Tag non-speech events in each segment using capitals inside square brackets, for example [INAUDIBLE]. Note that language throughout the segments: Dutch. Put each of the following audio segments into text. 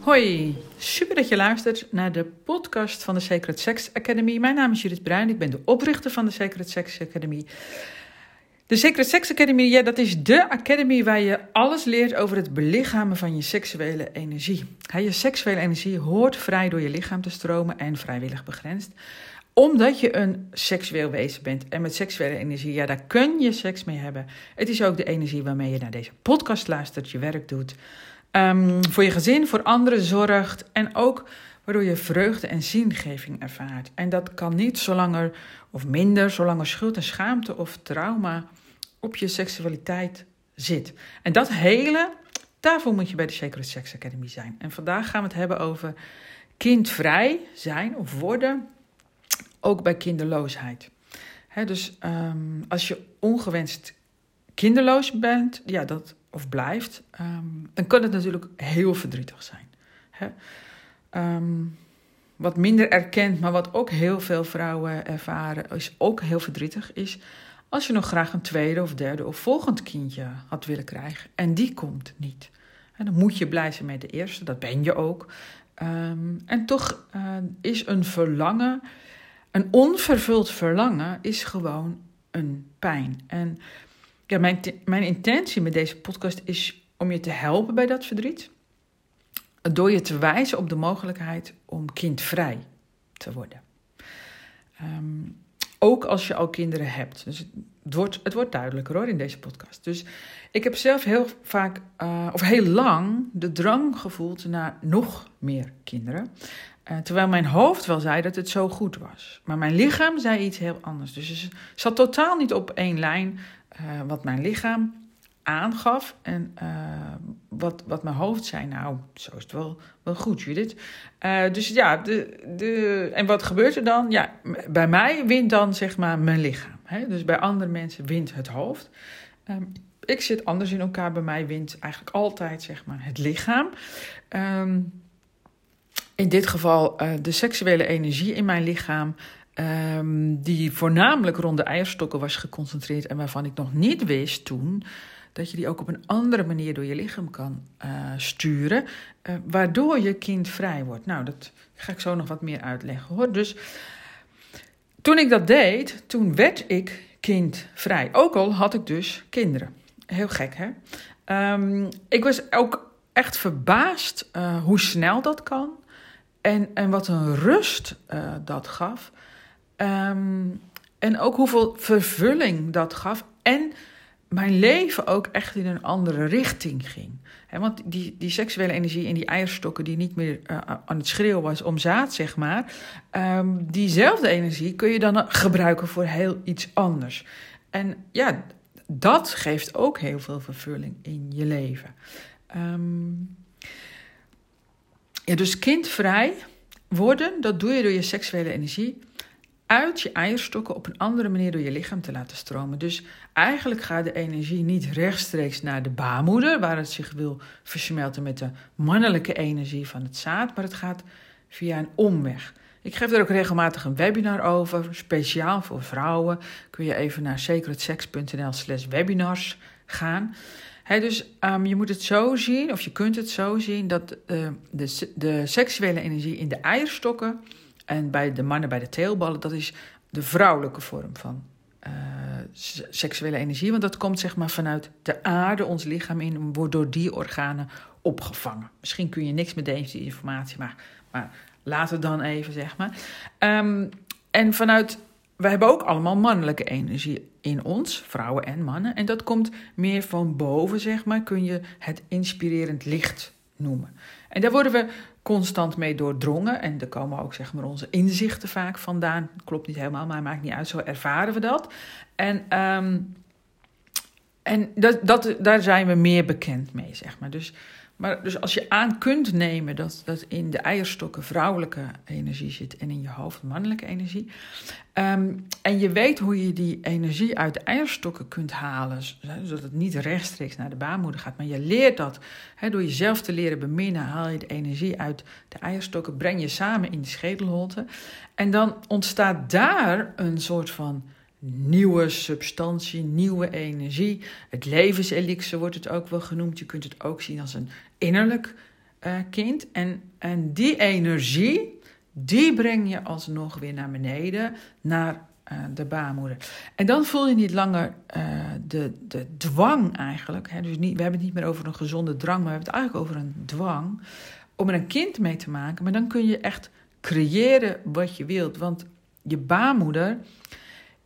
Hoi, super dat je luistert naar de podcast van de Sacred Sex Academy. Mijn naam is Judith Bruin, ik ben de oprichter van de Sacred Sex Academy. De Sacred Sex Academy, ja, dat is de academy waar je alles leert over het belichamen van je seksuele energie. je seksuele energie hoort vrij door je lichaam te stromen en vrijwillig begrensd omdat je een seksueel wezen bent. En met seksuele energie, ja, daar kun je seks mee hebben. Het is ook de energie waarmee je naar deze podcast luistert, je werk doet. Um, voor je gezin, voor anderen zorgt. En ook waardoor je vreugde en zingeving ervaart. En dat kan niet zolang er, of minder, zolang er schuld en schaamte of trauma op je seksualiteit zit. En dat hele, daarvoor moet je bij de Sacred Sex Academy zijn. En vandaag gaan we het hebben over kindvrij zijn of worden, ook bij kinderloosheid. dus um, als je ongewenst kinderloos bent, ja, dat, of blijft, um, dan kan het natuurlijk heel verdrietig zijn. Um, wat minder erkend, maar wat ook heel veel vrouwen ervaren, is ook heel verdrietig, is als je nog graag een tweede of derde of volgend kindje had willen krijgen en die komt niet. Dan moet je blij zijn met de eerste, dat ben je ook. En toch uh, is een verlangen, een onvervuld verlangen, is gewoon een pijn. En ja, mijn, mijn intentie met deze podcast is om je te helpen bij dat verdriet. Door je te wijzen op de mogelijkheid om kindvrij te worden. Um, ook als je al kinderen hebt. Dus het wordt, het wordt duidelijker hoor in deze podcast. Dus ik heb zelf heel vaak, uh, of heel lang, de drang gevoeld naar nog meer kinderen. Uh, terwijl mijn hoofd wel zei dat het zo goed was. Maar mijn lichaam zei iets heel anders. Dus het zat totaal niet op één lijn uh, wat mijn lichaam aangaf en uh, wat, wat mijn hoofd zei. Nou, zo is het wel, wel goed, Judith. Dus ja, de, de, en wat gebeurt er dan? Ja, bij mij wint dan zeg maar mijn lichaam. Hè? Dus bij andere mensen wint het hoofd. Um, ik zit anders in elkaar. Bij mij wint eigenlijk altijd zeg maar het lichaam. Um, in dit geval uh, de seksuele energie in mijn lichaam. Um, die voornamelijk rond de eierstokken was geconcentreerd en waarvan ik nog niet wist toen dat je die ook op een andere manier door je lichaam kan uh, sturen, uh, waardoor je kind vrij wordt. Nou, dat ga ik zo nog wat meer uitleggen hoor. Dus toen ik dat deed, toen werd ik kindvrij. Ook al had ik dus kinderen. Heel gek, hè? Um, ik was ook echt verbaasd hoe snel dat kan en, en wat een rust dat gaf. Um, en ook hoeveel vervulling dat gaf. En mijn leven ook echt in een andere richting ging. want die, die seksuele energie in die eierstokken, die niet meer uh, aan het schreeuwen was om zaad, zeg maar. Um, diezelfde energie kun je dan gebruiken voor heel iets anders. En ja, dat geeft ook heel veel vervulling in je leven. Um, ja, dus kindvrij worden, dat doe je door je seksuele energie uit je eierstokken op een andere manier door je lichaam te laten stromen. Dus eigenlijk gaat de energie niet rechtstreeks naar de baarmoeder, waar het zich wil versmelten met de mannelijke energie van het zaad, maar het gaat via een omweg. Ik geef er ook regelmatig een webinar over, speciaal voor vrouwen. Kun je even naar sacredsex.nl/slash webinars gaan. Dus um, je moet het zo zien, of je kunt het zo zien, dat uh, de, de seksuele energie in de eierstokken en bij de mannen bij de teelballen, dat is de vrouwelijke vorm van uh, seksuele energie. Want dat komt zeg maar vanuit de aarde, ons lichaam in, wordt door die organen opgevangen. Misschien kun je niks met deze informatie, maar, maar laat het dan even, zeg maar. Um, en vanuit, wij hebben ook allemaal mannelijke energie in ons, vrouwen en mannen. En dat komt meer van boven, zeg maar, kun je het inspirerend licht noemen. En daar worden we constant mee doordrongen. En er komen ook zeg maar, onze inzichten vaak vandaan. Klopt niet helemaal, maar maakt niet uit. Zo ervaren we dat. En, um, en dat, dat, daar zijn we meer bekend mee, zeg maar. Dus maar dus als je aan kunt nemen dat, dat in de eierstokken vrouwelijke energie zit en in je hoofd mannelijke energie. Um, en je weet hoe je die energie uit de eierstokken kunt halen, zodat het niet rechtstreeks naar de baarmoeder gaat. Maar je leert dat door jezelf te leren beminnen, haal je de energie uit de eierstokken, breng je samen in de schedelholte. En dan ontstaat daar een soort van nieuwe substantie, nieuwe energie. Het levenselixer wordt het ook wel genoemd. Je kunt het ook zien als een innerlijk uh, kind. En, en die energie, die breng je alsnog weer naar beneden, naar uh, de baarmoeder. En dan voel je niet langer uh, de, de dwang eigenlijk. Hè? Dus niet, we hebben het niet meer over een gezonde drang, maar we hebben het eigenlijk over een dwang om er een kind mee te maken. Maar dan kun je echt creëren wat je wilt. Want je baarmoeder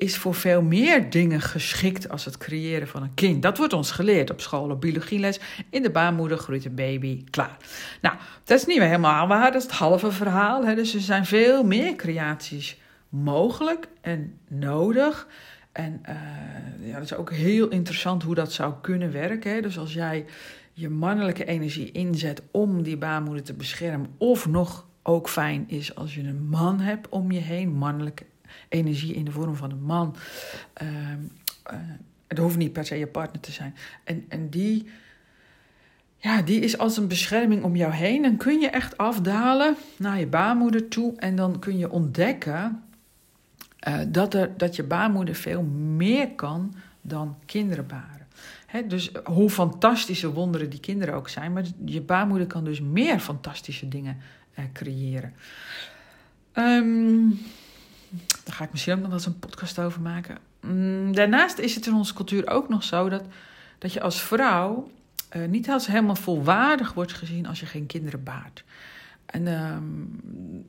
is voor veel meer dingen geschikt als het creëren van een kind. Dat wordt ons geleerd op school, op biologieles. In de baarmoeder groeit een baby, klaar. Nou, dat is niet helemaal waar, dat is het halve verhaal. Hè? Dus er zijn veel meer creaties mogelijk en nodig. En uh, ja, dat is ook heel interessant hoe dat zou kunnen werken. Hè? Dus als jij je mannelijke energie inzet om die baarmoeder te beschermen, of nog ook fijn is als je een man hebt om je heen, mannelijke energie in de vorm van een man. Uh, uh, het hoeft niet per se je partner te zijn. En, en die, ja, die is als een bescherming om jou heen. Dan kun je echt afdalen naar je baarmoeder toe. En dan kun je ontdekken uh, dat, er, dat je baarmoeder veel meer kan dan kinderen baren. He, dus hoe fantastische wonderen die kinderen ook zijn, maar je baarmoeder kan dus meer fantastische dingen uh, creëren. Um, daar ga ik misschien ook nog wel eens een podcast over maken. Mm, daarnaast is het in onze cultuur ook nog zo dat, dat je als vrouw uh, niet als helemaal volwaardig wordt gezien als je geen kinderen baart. En um,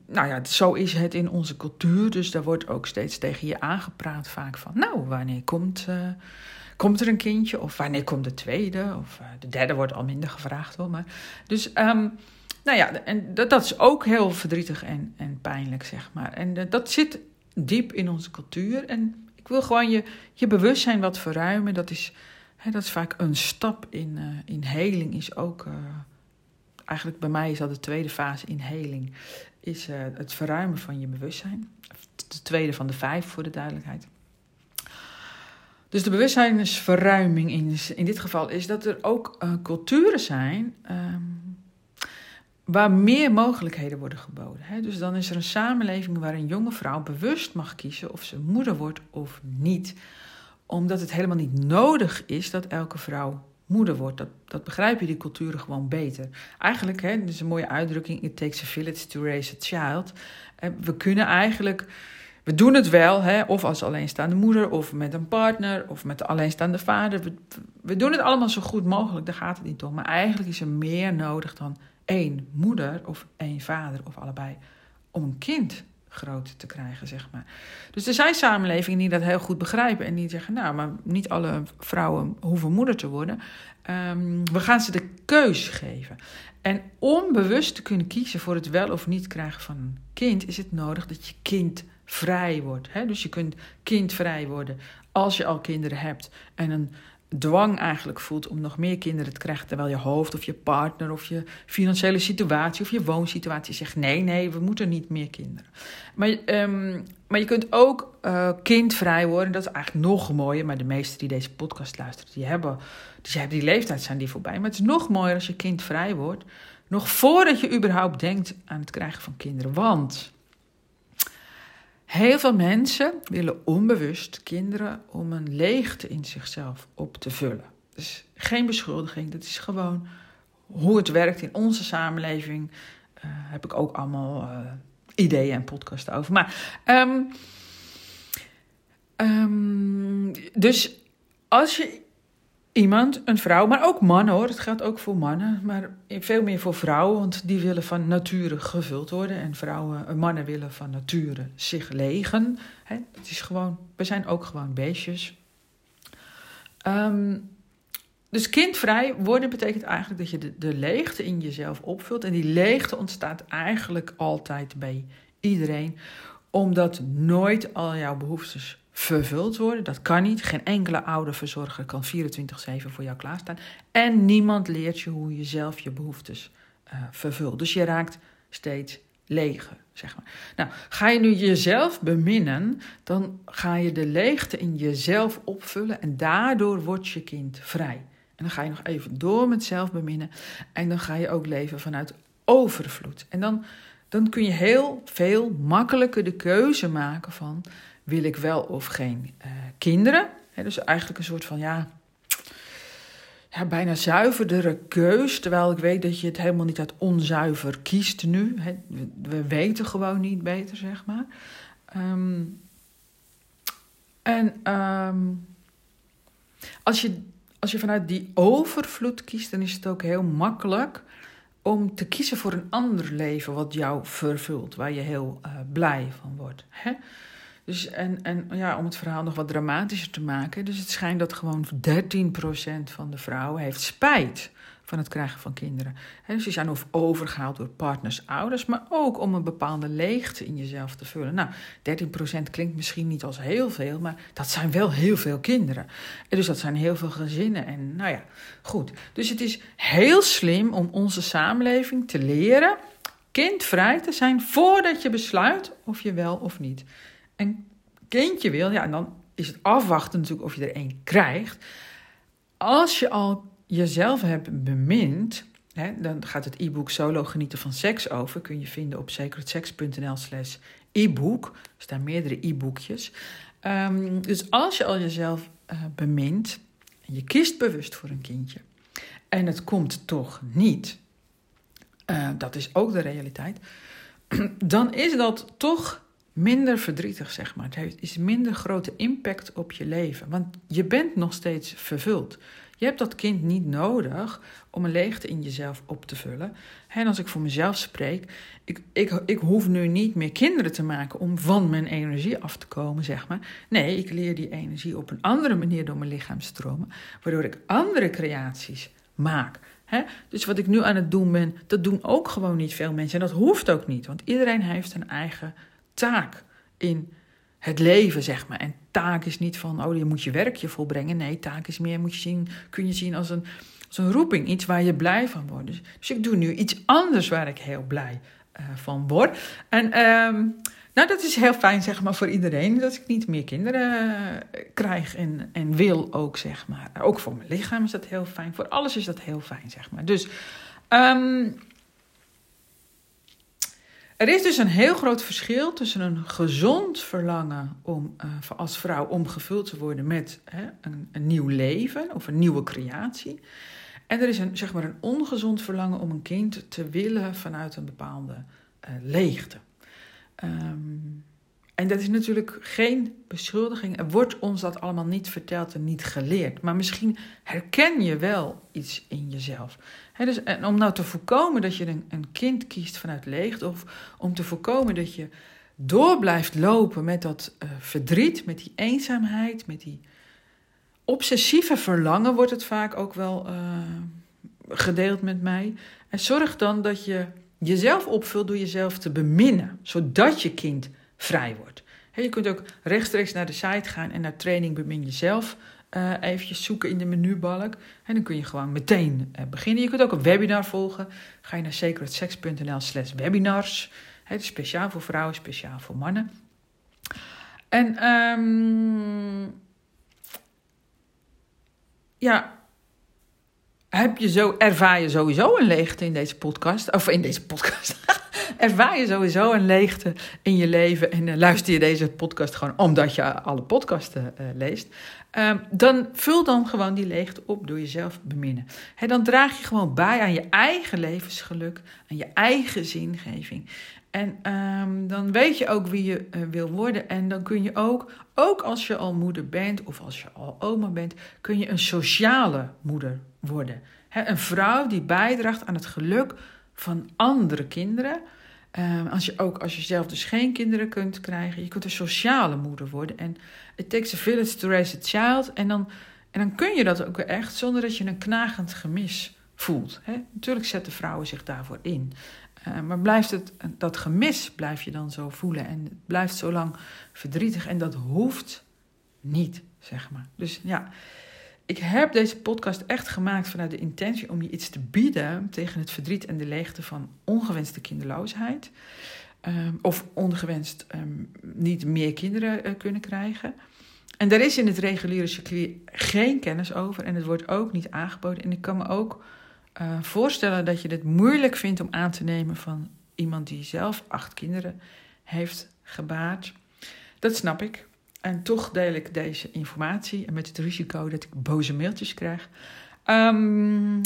nou ja, zo is het in onze cultuur. Dus daar wordt ook steeds tegen je aangepraat vaak van... nou, wanneer komt, uh, komt er een kindje? Of wanneer komt de tweede? Of uh, de derde wordt al minder gevraagd hoor. Maar, dus um, nou ja, en dat, dat is ook heel verdrietig en, en pijnlijk, zeg maar. En dat zit diep in onze cultuur. En ik wil gewoon je, je bewustzijn wat verruimen. Dat is, hè, dat is vaak een stap in, uh, in heling. Is ook, uh, eigenlijk bij mij is dat de tweede fase in heling. Is uh, het verruimen van je bewustzijn. De tweede van de vijf voor de duidelijkheid. Dus de bewustzijnsverruiming in, in dit geval is dat er ook culturen zijn. Um, waar meer mogelijkheden worden geboden. Dus dan is er een samenleving waar een jonge vrouw bewust mag kiezen of ze moeder wordt of niet. Omdat het helemaal niet nodig is dat elke vrouw moeder wordt. Dat, dat begrijpen die culturen gewoon beter. Eigenlijk, hè, is een mooie uitdrukking, it takes a village to raise a child. We kunnen eigenlijk, we doen het wel, hè, of als alleenstaande moeder, of met een partner, of met de alleenstaande vader. We, we doen het allemaal zo goed mogelijk, daar gaat het niet om. Maar eigenlijk is er meer nodig dan één moeder of één vader of allebei om een kind groot te krijgen, zeg maar. Dus er zijn samenlevingen die dat heel goed begrijpen en die zeggen, nou, maar niet alle vrouwen hoeven moeder te worden. Um, we gaan ze de keus geven. En om bewust te kunnen kiezen voor het wel of niet krijgen van een kind, is het nodig dat je kind vrij wordt. Hè? Dus je kunt kindvrij worden als je al kinderen hebt en een dwang eigenlijk voelt om nog meer kinderen te krijgen, terwijl je hoofd of je partner of je financiële situatie of je woonsituatie zegt: nee, nee, we moeten niet meer kinderen. Maar, um, maar je kunt ook uh, kindvrij worden, dat is eigenlijk nog mooier. Maar de meesten die deze podcast luisteren, die hebben, die hebben die leeftijd zijn die voorbij. Maar het is nog mooier als je kindvrij wordt, nog voordat je überhaupt denkt aan het krijgen van kinderen. Want Heel veel mensen willen onbewust kinderen om een leegte in zichzelf op te vullen. Dus geen beschuldiging, dat is gewoon hoe het werkt in onze samenleving. Uh, heb ik ook allemaal uh, ideeën en podcasts over. Maar, um, um, dus als je iemand, een vrouw, maar ook mannen hoor. Het geldt ook voor mannen, maar veel meer voor vrouwen, want die willen van nature gevuld worden. En vrouwen, eh, mannen willen van nature zich legen. Hè? Het is gewoon, we zijn ook gewoon beestjes. Um, dus kindvrij worden betekent eigenlijk dat je de leegte in jezelf opvult. En die leegte ontstaat eigenlijk altijd bij iedereen, omdat nooit al jouw behoeftes vervuld worden. Dat kan niet. Geen enkele oude verzorger kan 24-7 voor jou klaarstaan. En niemand leert je hoe je zelf je behoeftes uh, vervult. Dus je raakt steeds leger, zeg maar. Nou, ga je nu jezelf beminnen, dan ga je de leegte in jezelf opvullen en daardoor wordt je kind vrij. En dan ga je nog even door met zelf beminnen en dan ga je ook leven vanuit overvloed. En dan, dan kun je heel veel makkelijker de keuze maken van wil ik wel of geen uh, kinderen? dus eigenlijk een soort van ja, ja, bijna zuiverdere keus. Terwijl ik weet dat je het helemaal niet uit onzuiver kiest nu. we weten gewoon niet beter, zeg maar. Ehm, en ehm, als, je, als je vanuit die overvloed kiest, dan is het ook heel makkelijk om te kiezen voor een ander leven wat jou vervult, waar je heel uh, blij van wordt. Hè? Dus en, en ja, om het verhaal nog wat dramatischer te maken. Dus het schijnt dat gewoon 13% van de vrouwen heeft spijt van het krijgen van kinderen. Dus die zijn of overgehaald door partners, ouders, maar ook om een bepaalde leegte in jezelf te vullen. Nou, 13% klinkt misschien niet als heel veel, maar dat zijn wel heel veel kinderen. En dus dat zijn heel veel gezinnen. En nou ja, goed. Dus het is heel slim om onze samenleving te leren kindvrij te zijn voordat je besluit of je wel of niet kindje wil, ja, en dan is het afwachten natuurlijk of je er één krijgt. Als je al jezelf hebt bemind, hè, dan gaat het e-book Solo Genieten van Seks over. Kun je vinden op secretsex.nl slash e-book. Er staan meerdere e-boekjes. Ehm, dus als je al jezelf uh, bemint en je kiest bewust voor een kindje en het komt toch niet, uh, dat is ook de realiteit, [CLEARS THROAT] dan is dat toch minder verdrietig, zeg maar. Het heeft, is minder grote impact op je leven. Want je bent nog steeds vervuld. Je hebt dat kind niet nodig om een leegte in jezelf op te vullen. En als ik voor mezelf spreek, ik, ik, ik hoef nu niet meer kinderen te maken om van mijn energie af te komen, zeg maar. Nee, ik leer die energie op een andere manier door mijn lichaam stromen, waardoor ik andere creaties maak. Dus wat ik nu aan het doen ben, dat doen ook gewoon niet veel mensen. En dat hoeft ook niet, want iedereen heeft een eigen taak in het leven, zeg maar. En taak is niet van, oh, je moet je werkje volbrengen. Nee, taak is meer, moet je zien, kun je zien als een, als een roeping, iets waar je blij van wordt. Dus, dus ik doe nu iets anders waar ik heel blij uh, van word. En uh, nou, dat is heel fijn, zeg maar, voor iedereen, dat ik niet meer kinderen uh, krijg en, en wil ook, zeg maar. Ook voor mijn lichaam is dat heel fijn, voor alles is dat heel fijn, zeg maar. Dus... Um, er is dus een heel groot verschil tussen een gezond verlangen om uh, als vrouw om gevuld te worden met hè, een, nieuw leven of een nieuwe creatie. En er is een, zeg maar een ongezond verlangen om een kind te willen vanuit een bepaalde uh, leegte. Um, en dat is natuurlijk geen beschuldiging. Er wordt ons dat allemaal niet verteld en niet geleerd. Maar misschien herken je wel iets in jezelf. dus, en om nou te voorkomen dat je een, een kind kiest vanuit leegte, of om te voorkomen dat je door blijft lopen met dat uh, verdriet, met die eenzaamheid, met die obsessieve verlangen, wordt het vaak ook wel uh, gedeeld met mij. En zorg dan dat je jezelf opvult door jezelf te beminnen, zodat je kind vrij wordt. je kunt ook rechtstreeks naar de site gaan en naar training bemin jezelf uh, eventjes zoeken in de menubalk. En dan kun je gewoon meteen uh, beginnen. Je kunt ook een webinar volgen. Ga je naar secretsex.nl slash webinars. Het is speciaal voor vrouwen, speciaal voor mannen. En um, ja, heb je zo, ervaar je sowieso een leegte in deze podcast? Of in deze podcast. [LAUGHS] ervaar je sowieso een leegte in je leven en uh, luister je deze podcast gewoon omdat je alle podcasten uh, leest, uh, dan vul dan gewoon die leegte op door jezelf beminnen. Dan draag je gewoon bij aan je eigen levensgeluk, aan je eigen zingeving. En um, dan weet je ook wie je uh, wil worden. En dan kun je ook, ook als je al moeder bent of als je al oma bent, kun je een sociale moeder worden. Een vrouw die bijdraagt aan het geluk van andere kinderen. Um, als je ook als je zelf dus geen kinderen kunt krijgen, je kunt een sociale moeder worden. En it takes a village to raise a child. En dan, en dan kun je dat ook echt zonder dat je een knagend gemis voelt. Hè? Natuurlijk zetten vrouwen zich daarvoor in. Uh, maar blijft het, dat gemis blijf je dan zo voelen. En het blijft zo lang verdrietig. En dat hoeft niet, zeg maar. Dus ja, ik heb deze podcast echt gemaakt vanuit de intentie om je iets te bieden tegen het verdriet en de leegte van ongewenste kinderloosheid. Um, of ongewenst um, niet meer kinderen uh, kunnen krijgen. En daar is in het reguliere circuit geen kennis over en het wordt ook niet aangeboden. En ik kan me ook uh, voorstellen dat je het moeilijk vindt om aan te nemen van iemand die zelf acht kinderen heeft gebaard. Dat snap ik. En toch deel ik deze informatie en met het risico dat ik boze mailtjes krijg. Um,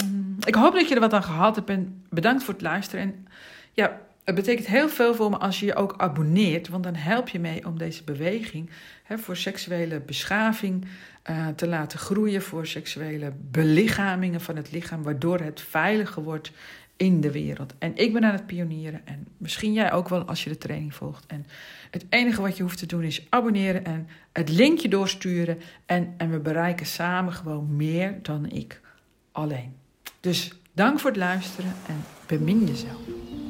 ik hoop dat je er wat aan gehad hebt en bedankt voor het luisteren. En ja, het betekent heel veel voor me als je je ook abonneert, want dan help je mee om deze beweging hè, voor seksuele beschaving uh, te laten groeien, voor seksuele belichamingen van het lichaam, waardoor het veiliger wordt in de wereld. En ik ben aan het pionieren en misschien jij ook wel als je de training volgt. En het enige wat je hoeft te doen is abonneren en het linkje doorsturen. En, en we bereiken samen gewoon meer dan ik alleen. Dus dank voor het luisteren en bemin jezelf.